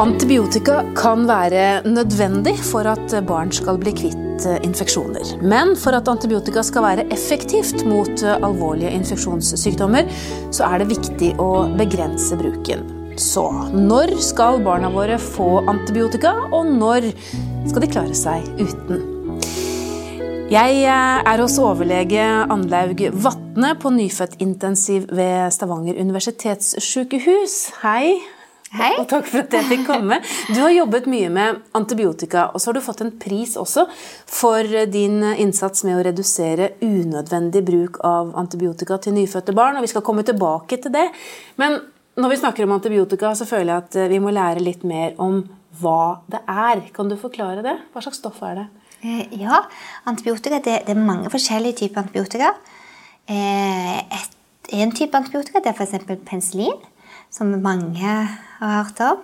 Antibiotika kan være nødvendig for at barn skal bli kvitt eh, infeksjoner. Men for at antibiotika skal være effektivt mot eh, alvorlige infeksjonssykdommer, så er det viktig å begrense bruken. Så når skal barna våre få antibiotika, og når skal de klare seg uten? Jeg eh, er hos overlege Anlaug Vatne på nyfødtintensiv ved Stavanger universitetssykehus. Hei. Hei. Og takk for at jeg fikk komme. Du har jobbet mye med antibiotika, og så har du fått en pris også for din innsats med å redusere unødvendig bruk av antibiotika til nyfødte barn. og Vi skal komme tilbake til det. Men når vi snakker om antibiotika, så føler jeg at vi må lære litt mer om hva det er. Kan du forklare det? Hva slags stoff er det? Eh, ja, antibiotika det, det er mange forskjellige typer antibiotika. Eh, et, en type antibiotika det er f.eks. penicillin, som mange har hørt om.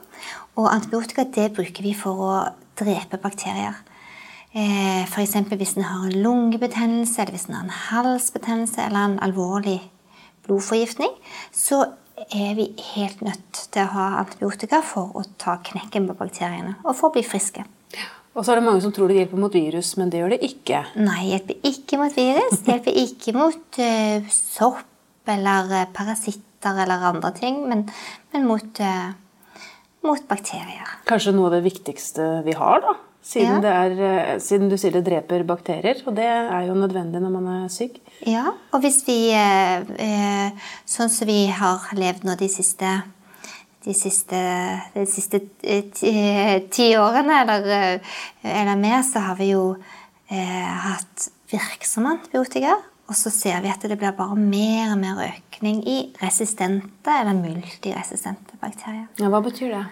Og antibiotika det bruker vi for å drepe bakterier. Eh, F.eks. hvis en har en lungebetennelse, eller hvis en har en halsbetennelse eller en alvorlig blodforgiftning, så er vi helt nødt til å ha antibiotika for å ta knekken på bakteriene og for å bli friske. Og så er det mange som tror det hjelper mot virus, men det gjør det ikke. Nei, det hjelper ikke mot virus. Det hjelper ikke mot uh, sopp eller uh, parasitter eller andre ting, men, men mot, uh, mot, bakterier. Kanskje noe av det viktigste vi har, da? Siden, ja. er, siden, du sier det dreper bakterier, og det er jo nødvendig når man er syk. Ja, og hvis vi Sånn som vi har levd nå de siste de siste, de siste ti, ti, årene eller, eller, mer, så har vi jo eh, hatt virksom antibiotika. Og så ser vi at det blir bare mer og mer økning i resistente eller multiresistente bakterier. Ja, Hva betyr det?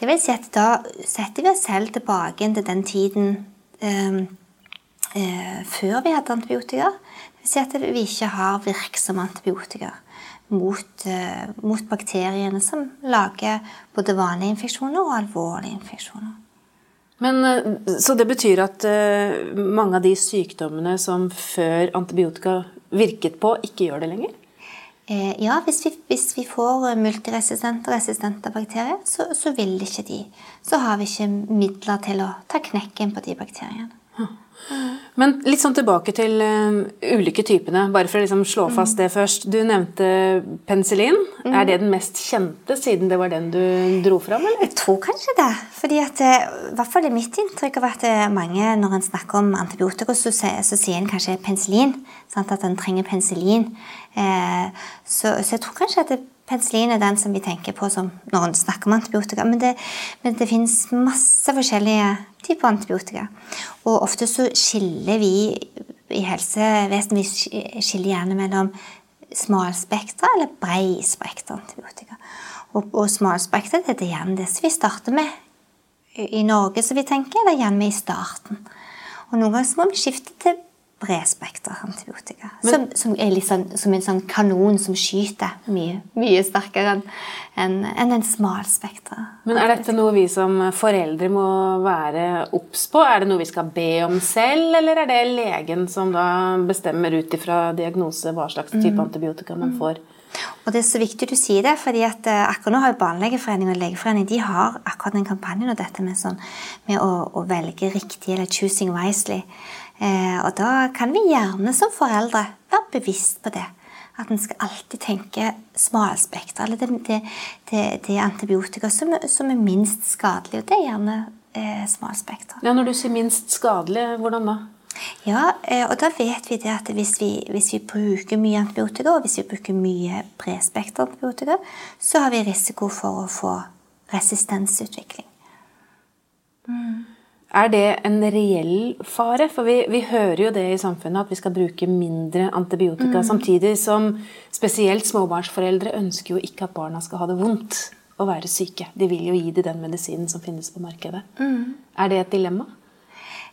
Det vil si at Da setter vi oss selv tilbake til den tiden eh, eh, før vi hadde antibiotika. Det vil si at vi ikke har virksomme antibiotika mot, eh, mot, bakteriene som lager både vanlige infeksjoner og alvorlige infeksjoner. Men, uh, så det betyr at uh, mange av de sykdommene som før antibiotika virket på, ikke gjør det lenger? ja, hvis vi, hvis vi, får multiresistente og resistente bakterier, så, så vil ikke de. Så har vi ikke midler til å ta knekken på de bakteriene. Men litt sånn tilbake til uh, ulike typene, bare for å liksom slå fast det først. Du nevnte penicillin. Mm. Er det den mest kjente, siden det var den du dro fram? Eller? Jeg tror kanskje det. Fordi at, eh, i hvert fall er mitt inntrykk av at eh, mange, når en snakker om antibiotika, så, så sier en kanskje penicillin. Sant? At en trenger penicillin. Eh, så, så, jeg tror kanskje at det, Penicillin er den som vi tenker på når en snakker om antibiotika. Men det, men det finnes masse forskjellige typer antibiotika. Og ofte så skiller vi i helsevesenet vi skiller gjerne mellom smalspektra eller breispektra antibiotika. Og, og smalspektra det er gjerne det som vi starter med i Norge, som vi tenker, det er gjerne i starten. Og noen ganger må vi skifte til bredspektra antibiotika. Men, som, som, er liksom, som en sånn kanon som skyter mye, mye sterkere enn en, en en smalspektra. Men er dette noe vi som foreldre må være obs på? Er det noe vi skal be om selv, eller er det legen som da bestemmer ut ifra diagnose hva slags type mm. antibiotika man får? Og Det er så viktig du sier det, fordi at uh, akkurat nå har Barnelegeforeningen og Legeforeningen de har akkurat den kampanjen og dette med, sånn, med å, å, velge riktig, eller 'choosing wisely'. Eh, og da kan vi gjerne som foreldre være bevisst på det. At en skal alltid tenke smalspektra, eller det, det, det, det antibiotika som, som, er minst skadelig. Og det er gjerne eh, smalspektra. Ja, Når du sier minst skadelig, hvordan da? Ja, eh, og da vet vi det at hvis vi, hvis vi, bruker mye antibiotika, og hvis vi bruker mye bredspekter antibiotika, så har vi risiko for å få resistensutvikling. Mm. Er det en reell fare? For vi, vi, hører jo det i samfunnet at vi skal bruke mindre antibiotika. Mm. Samtidig som spesielt småbarnsforeldre ønsker jo ikke at barna skal ha det vondt å være syke. De vil jo gi dem den medisinen som finnes på markedet. Mm. Er det et dilemma?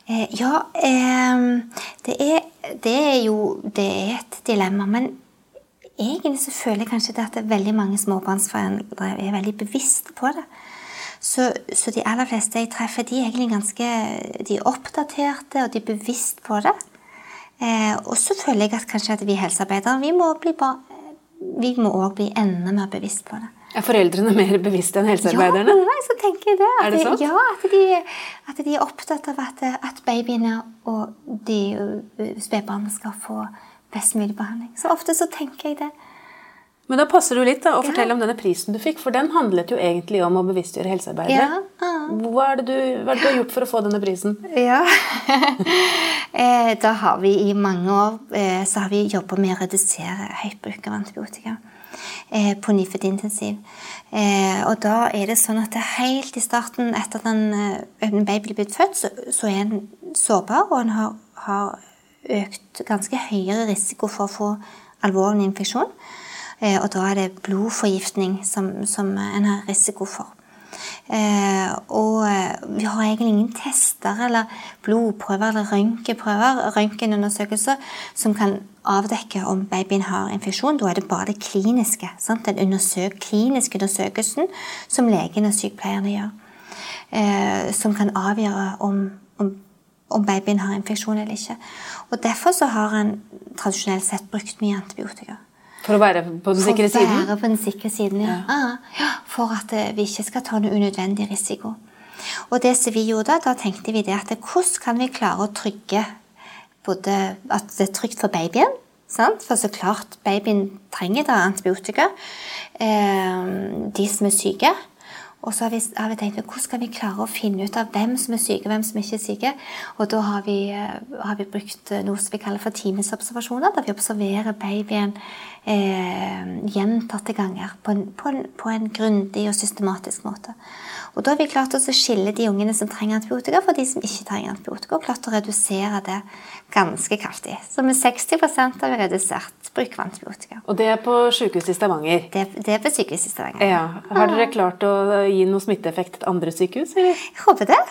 Eh, ja, eh, det, er, det, er, jo det er et dilemma. Men egentlig så føler jeg kanskje at veldig mange småbarnsforeldre er veldig bevisste på det. Så, så, de aller fleste jeg treffer, de er egentlig ganske de er oppdaterte og de er bevisst på det. Eh, og så føler jeg at kanskje at vi helsearbeidere vi må bli ba, vi må òg bli enda mer bevisst på det. Er foreldrene mer bevisste enn helsearbeiderne? Ja, så tenker jeg det. At Er det sant? Ja, at de, at de er opptatt av at, at babyene og de uh, spedbarna skal få best mulig behandling. Så ofte så tenker jeg det. Men da passer det litt da, å fortelle om denne prisen du fikk, for den handlet jo egentlig om å bevisstgjøre helsearbeidere. Ja. Hva, er det du, hva er det du har gjort for å få denne prisen? Ja. Eh, da har vi i mange år eh, så har vi jobba med å redusere høyt bruk av antibiotika eh, på nyfødtintensiv. intensiv. og da er det sånn at det helt i starten, etter at en, baby blir født, så, så er en sårbar, og en har, har økt ganske høyere risiko for å få alvorlig infeksjon. Eh, og da er det blodforgiftning som, som en har risiko for. Eh, og eh, vi har egentlig ingen tester eller blodprøver eller røntgenprøver, røntgenundersøkelser, som kan avdekke om babyen har infeksjon. Da er det bare det kliniske. Sant? Den undersøk, kliniske undersøkelsen som legen og sykepleierne gjør. Som kan avgjøre om, om, om babyen har infeksjon eller ikke. Og Derfor så har en tradisjonelt sett brukt mye antibiotika. For å være på den sikre siden? For å være på den sikre siden, ja. Ah, ja. For at eh, vi ikke skal ta noe unødvendig risiko. Og det som vi gjorde da, da tenkte vi det at hvordan kan vi klare å trygge både at det er trygt for babyen, sant? for så klart babyen trenger da antibiotika, eh, de som er syke. Og så har vi, har vi tenkt hvordan skal vi klare å finne ut av hvem som er syke, hvem som ikke er syke. Og da har vi, eh, har vi brukt eh, noe som vi kaller for timesobservasjoner, der vi observerer babyen eh, gjentatte ganger på en, på, en, en grundig og systematisk måte. Og da har vi klart å skille de ungene som trenger antibiotika, fra de som ikke trenger antibiotika, og klart å redusere det ganske kraftig. Så med 60% har vi redusert bruk av antibiotika. Og det er på sykehuset i Stavanger. Det, det er på sykehuset i Stavanger. Ja. Har dere klart å gi noe smitteeffekt til andre sykehus? Eller? Jeg håper det.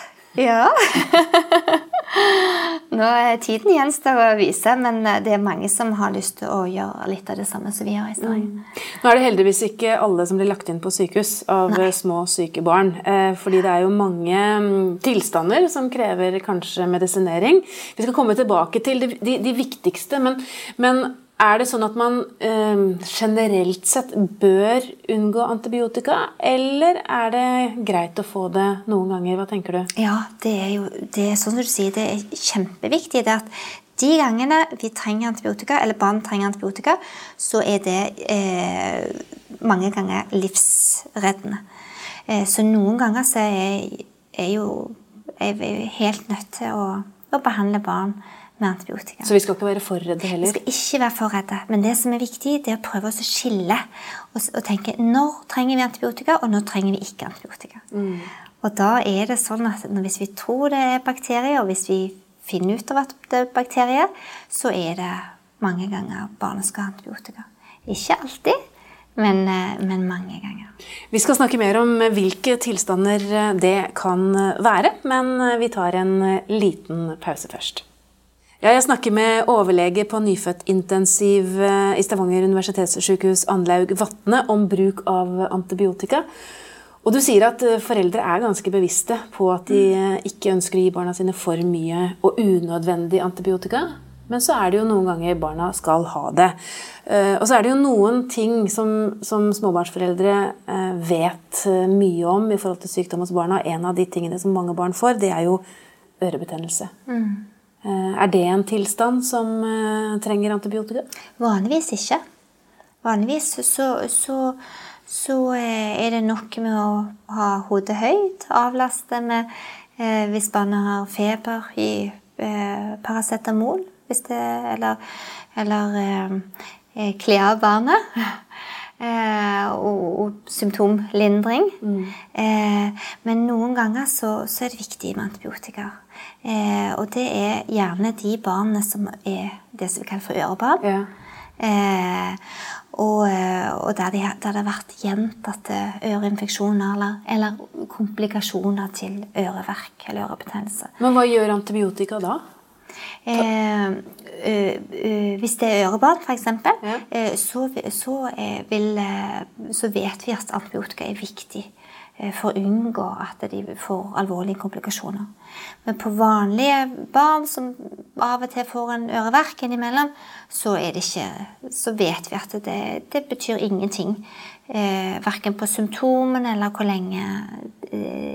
Ja. Nå er tiden gjenstår å vise, men eh, det er mange som har lyst til å gjøre litt av det samme som vi gjør i Stavanger. Nå er det heldigvis ikke alle som blir lagt inn på sykehus av Nei. små syke barn. eh, Fordi det er jo mange mm, tilstander som krever kanskje medisinering. Vi skal komme tilbake til de, de, de viktigste, men, men er det sånn at man eh, generelt sett bør unngå antibiotika, eller er det greit å få det noen ganger? Hva tenker du? Ja, det er jo det er sånn du sier, det er kjempeviktig. det at de gangene vi trenger antibiotika, eller barn trenger antibiotika, så er det eh, mange ganger livsreddende. Eh, så noen ganger så er, er, jo, er vi helt nødt til å, å behandle barn med antibiotika. Så vi skal ikke være for redde Vi skal ikke være for redde. Men det som er viktig, det er å prøve å skille og, og tenke når trenger vi antibiotika, og når trenger vi ikke antibiotika. Og da er det sånn at hvis vi tror det er bakterier, og hvis vi finner ut av at det er bakterier, så er det mange ganger barnet skal ha antibiotika. Ikke alltid, men, eh, men mange ganger. Vi skal snakke mer om hvilke tilstander det kan være, men vi tar en liten pause først. Ja, jeg snakker med overlege på nyfødtintensiv eh, i Stavanger universitetssykehus, Anlaug Vatne, om bruk av antibiotika. Og du sier at eh, foreldre er ganske bevisste på at de eh, ikke ønsker å gi barna sine for mye og unødvendig antibiotika. Men så er det jo noen ganger barna skal ha det. Og så er det jo noen ting som, som småbarnsforeldre vet mye om i forhold til sykdom hos barna. En av de tingene som mange barn får, det er jo ørebetennelse. Eh, Er det en tilstand som eh, trenger antibiotika? Vanligvis ikke. Vanligvis så, så, så eh, er det nok med å ha hodet høyt, avlaste med eh, Hvis barnet har feber, gi eh, paracetamol. Det, eller eller eh, eh, kle av barnet. Eh, og, og symptomlindring. Eh, men noen ganger så, så er det viktig med antibiotika. Eh, og det er gjerne de barna som er det som vi kaller for ørebarn. Ja. Eh, og, og der, de, der det har vært gjentatte øreinfeksjoner eller, eller komplikasjoner til øreverk eller ørebetennelse. Men hva gjør antibiotika da? Eh, ø- ø- hvis det er ørebarn, f.eks., Ja. eh, så, så, eh, vil, eh, så vet vi at antibiotika er viktig eh, for å unngå at de får alvorlige komplikasjoner. Men på vanlige barn som av og til får en øreverk innimellom, så, ikke, så vet vi at det, det betyr ingenting. Eh, verken på symptomene eller hvor lenge eh,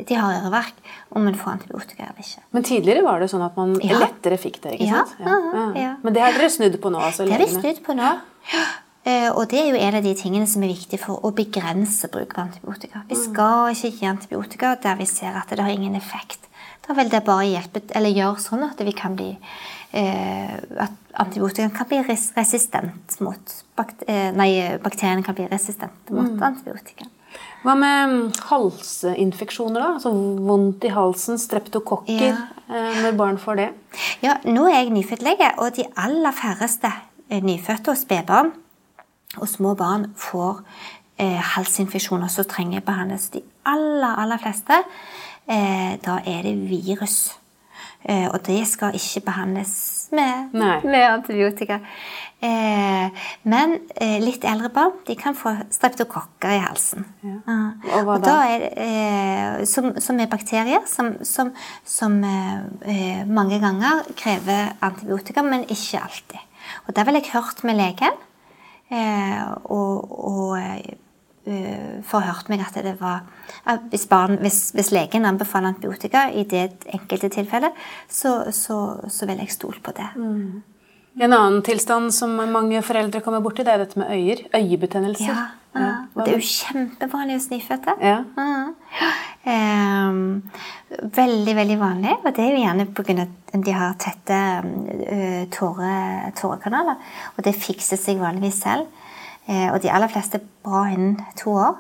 de har øreverk, om en får antibiotika eller ikke. Men tidligere var det sånn at man ja. lettere fikk det? ikke sant? Ja, ja. Men det har dere snudd på nå? altså Det har vi snudd på nå. Ja, og det er jo en av de tingene som er viktig for å begrense bruk av antibiotika. Vi mm. skal ikke gi antibiotika der vi ser at det har ingen effekt. Da vil det bare hjelpe, eller gjøre sånn at vi kan bli eh, at antibiotika kan bli resistent mot bakter, Nei, bakteriene kan bli resistente mot mm. antibiotika. Hva med halsinfeksjoner, da? Altså vondt i halsen, streptokokker, ja. når barn får det? Ja, nå er jeg nyfødtlege, og de aller færreste nyfødte og spedbarn og små barn får eh, halsinfeksjoner som trenger behandles. De aller, aller fleste, eh, da er det virus. Eh, og det skal ikke behandles med, med antibiotika. Eh, men eh, litt eldre barn de kan få streptokokker i halsen. Ja. Og hva? Og da er, som, som, er bakterier som, som, som mange ganger krever antibiotika, men ikke alltid. Og det ville jeg hørt med legen Eh, og, og uh, forhørte meg at det var hvis, barn, hvis, hvis, legen anbefaler antibiotika i det enkelte tilfellet, så, så, så vil jeg stole på det. Mm. En annen tilstand som mange foreldre kommer borti, det er dette med øyer. Øyebetennelser. Ja, ja. Det er jo kjempevanlig hos nyfødte. Ja. Um, veldig, veldig vanlig. Og det er jo gjerne pga. at de har tette uh, tåre, tårekanaler. Og det fikser seg vanligvis selv. Uh, og de aller fleste bra innen to år.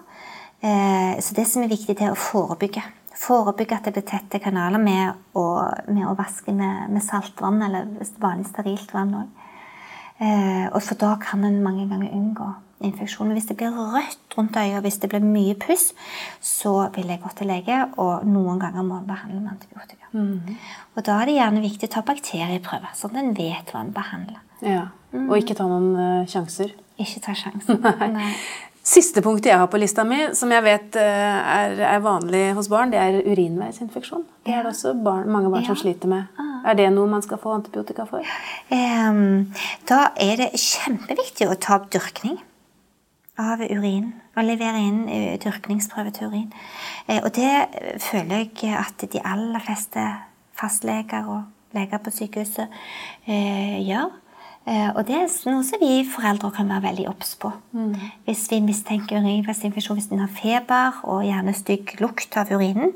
Uh, så det som er viktig, det er å forebygge. Forebygge at det blir tette kanaler med å, med å vaske med, med, saltvann eller vanlig sterilt vann òg. Eh, og for da kan en mange ganger unngå infeksjon. Hvis det blir rødt rundt øyet, og hvis det blir mye puss, så vil jeg gå til lege, og noen ganger må en behandle med antibiotika. Mm. Og da er det gjerne viktig å ta bakterieprøver, sånn at en vet hva en behandler. Ja, Og ikke ta noen uh, sjanser? Ikke ta sjansen. Nei. Nei. Siste punktet jeg har på lista mi, som jeg vet uh, er, er vanlig hos barn, det er urinveisinfeksjon. Det er det også barn, mange barn ja. som sliter med. Ah. Er det noe man skal få antibiotika for? Um, da er det kjempeviktig å ta opp dyrkning av urin. Og levere inn eh, dyrkningsprøve til urin. Eh, og det føler jeg at de aller fleste fastleger og leger på sykehuset eh, gjør. Eh, og det er noe som vi foreldre kan være veldig obs på. Mm. Hvis vi mistenker urinveisinfeksjon, hvis den har feber og gjerne stygg lukt av urinen.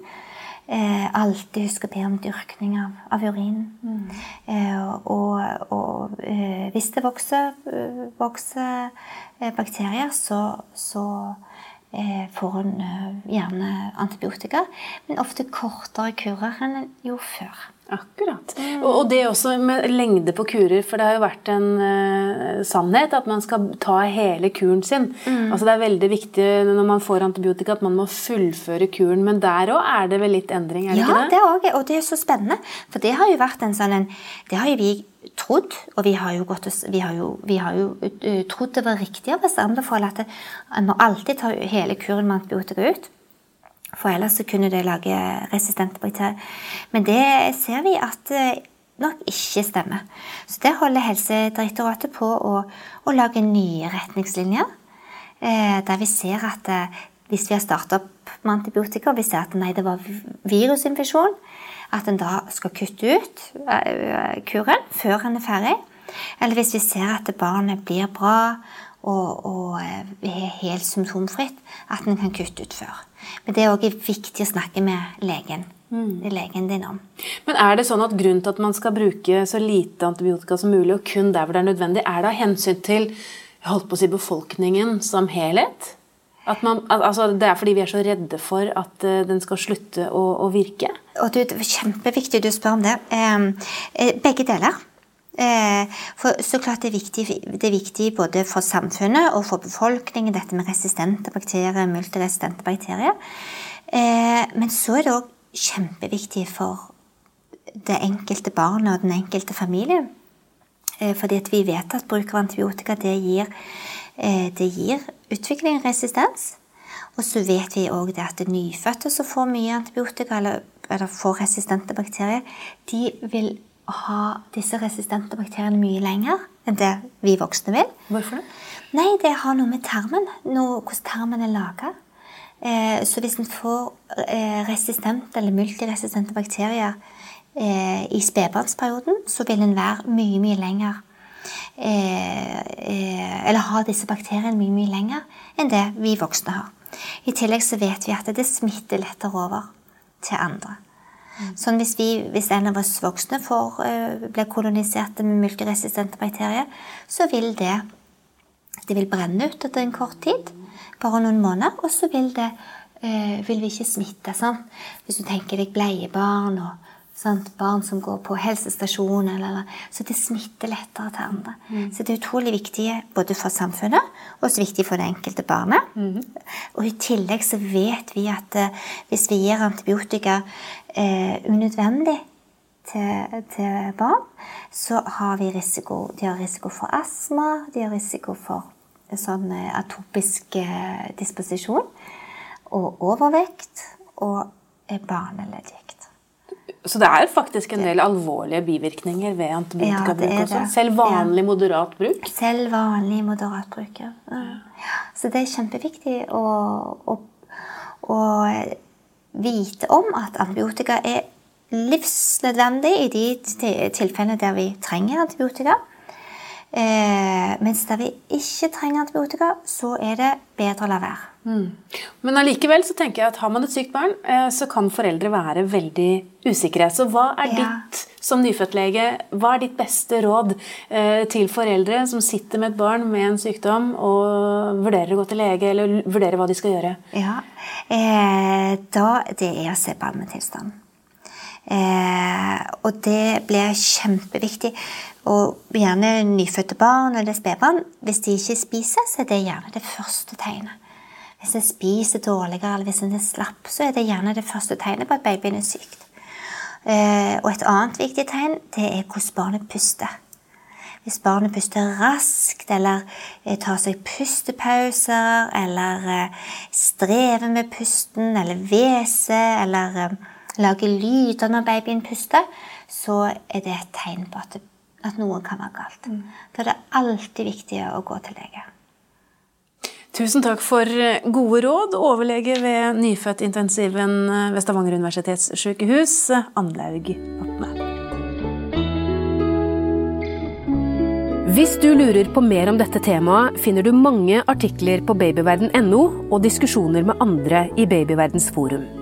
Eh, alltid husk å be om dyrkning av, av urinen. Mm. Eh, og, og eh, hvis det vokser, eh, vokser eh, bakterier, så, så får en gjerne antibiotika. Men ofte kortere kurer enn jo før. Akkurat. Mm. Og det også med lengde på kurer, for det har jo vært en uh, sannhet at man skal ta hele kuren sin. Mm. Altså Det er veldig viktig når man får antibiotika at man må fullføre kuren. Men der òg er det vel litt endring? er det ja, ikke det? Ja, det. Og det er så spennende. For det har jo vært en sånn en, Det har jo vi trodd, og vi har jo, gått, vi har jo, vi har jo uh, trodd det var riktig av oss anbefale at en må alltid ta hele kuren med antibiotika ut. For ellers så kunne det lage resistente bakterier. Men det ser vi at eh, nok ikke stemmer. Så der holder Helsedirektoratet på å, å lage nye retningslinjer. Eh, der vi ser at eh, hvis vi har starta opp med antibiotika og vi ser at nei, det var virusinfeksjon, at en da skal kutte ut eh, kuren før en er ferdig. Eller hvis vi ser at barnet blir bra og, og eh, er helt symptomfritt, at en kan kutte ut før. Men det er òg viktig å snakke med legen. Mm. legen din om. Men er det sånn at Grunnen til at man skal bruke så lite antibiotika som mulig, og kun der hvor det er nødvendig, er det av hensyn til holdt på å si, befolkningen som helhet? Man, altså, det er fordi vi er så redde for at uh, den skal slutte å, å virke? Og du, Kjempeviktig du spør om det. Eh, begge deler. Eh, for så klart det er, viktig, det er viktig både for samfunnet og for befolkningen, dette med resistente bakterier, multiresistente bakterier. Eh, men så er det òg kjempeviktig for det enkelte barnet og den enkelte familie. Eh, fordi vi vet at bruk av antibiotika det gir, det gir utvikling en resistens. Og så vet vi òg at nyfødte som får mye antibiotika, eller, eller får resistente bakterier, de vil ha disse resistente bakteriene mye lenger enn det vi voksne vil. Hvorfor det? Nei, det har noe med tarmen, noe, hvordan tarmen er laga. Eh, så hvis en får eh, resistente eller multiresistente bakterier eh, i spedbarnsperioden, så vil en være mye, mye lenger Eller har disse bakteriene mye, mye lenger enn det vi voksne har. I tillegg så vet vi at det smitter lettere over til andre. Mm. Sånn hvis, vi, hvis, en av oss voksne får, uh, blir kolonisert med multiresistente bakterier, så vil det, det vil brenne ut etter en kort tid, bare noen måneder, og så vil, det, vil vi ikke smitte. Sånn. Hvis du tenker deg bleiebarn og Sant? Barn som går på helsestasjon. Eller, så det smitter lettere til andre. Mm. Så det er utrolig viktig både for samfunnet og så viktig for det enkelte barnet. Mm. Og i tillegg så vet vi at uh, hvis vi gir antibiotika uh, unødvendig til, til, barn, så har vi risiko. De har risiko for astma, de har risiko for sånn uh, atopisk disposisjon og overvekt og barneleddgikt. Så det er faktisk en del alvorlige bivirkninger ved antibiotikabruk ja, også? Selv vanlig ja. moderat bruk? Selv vanlig moderat bruk, ja. Så det er kjempeviktig å, å, å, vite om at antibiotika er livsnødvendig i de tilfellene der vi trenger antibiotika. Eh, mens der vi ikke trenger antibiotika, så er det bedre å la være. Mm. Men allikevel så tenker jeg at har man et sykt barn, eh, så kan foreldre være veldig usikre. Så hva er ja. ditt som nyfødtlege, hva er ditt beste råd eh, til foreldre som sitter med et barn med en sykdom og vurderer å gå til lege, eller vurderer hva de skal gjøre? Ja, eh, da Det er å se på allmenntilstanden. Eh, og det blir kjempeviktig. Og gjerne nyfødte barn eller spedbarn, hvis de ikke spiser, så er det gjerne det første tegnet. Hvis en spiser dårligere eller hvis en er slapp, så er det gjerne det første tegnet på at babyen er sykt. Eh, og et annet viktig tegn det er hvordan barnet puster. Hvis barnet puster raskt, eller eh, tar seg pustepauser, eller strever med pusten, eller hveser, eller lager lyder når babyen puster, så er det et tegn på at, at noe kan være galt. Mm. Da er det alltid viktig å gå til lege. Tusen takk for eh, gode råd, overlege ved nyfødtintensiven eh, ved Stavanger universitetssykehus, Anlaug Vatne. Hvis du lurer på mer om dette temaet, finner du mange artikler på babyverden.no og diskusjoner med andre i Babyverdens forum.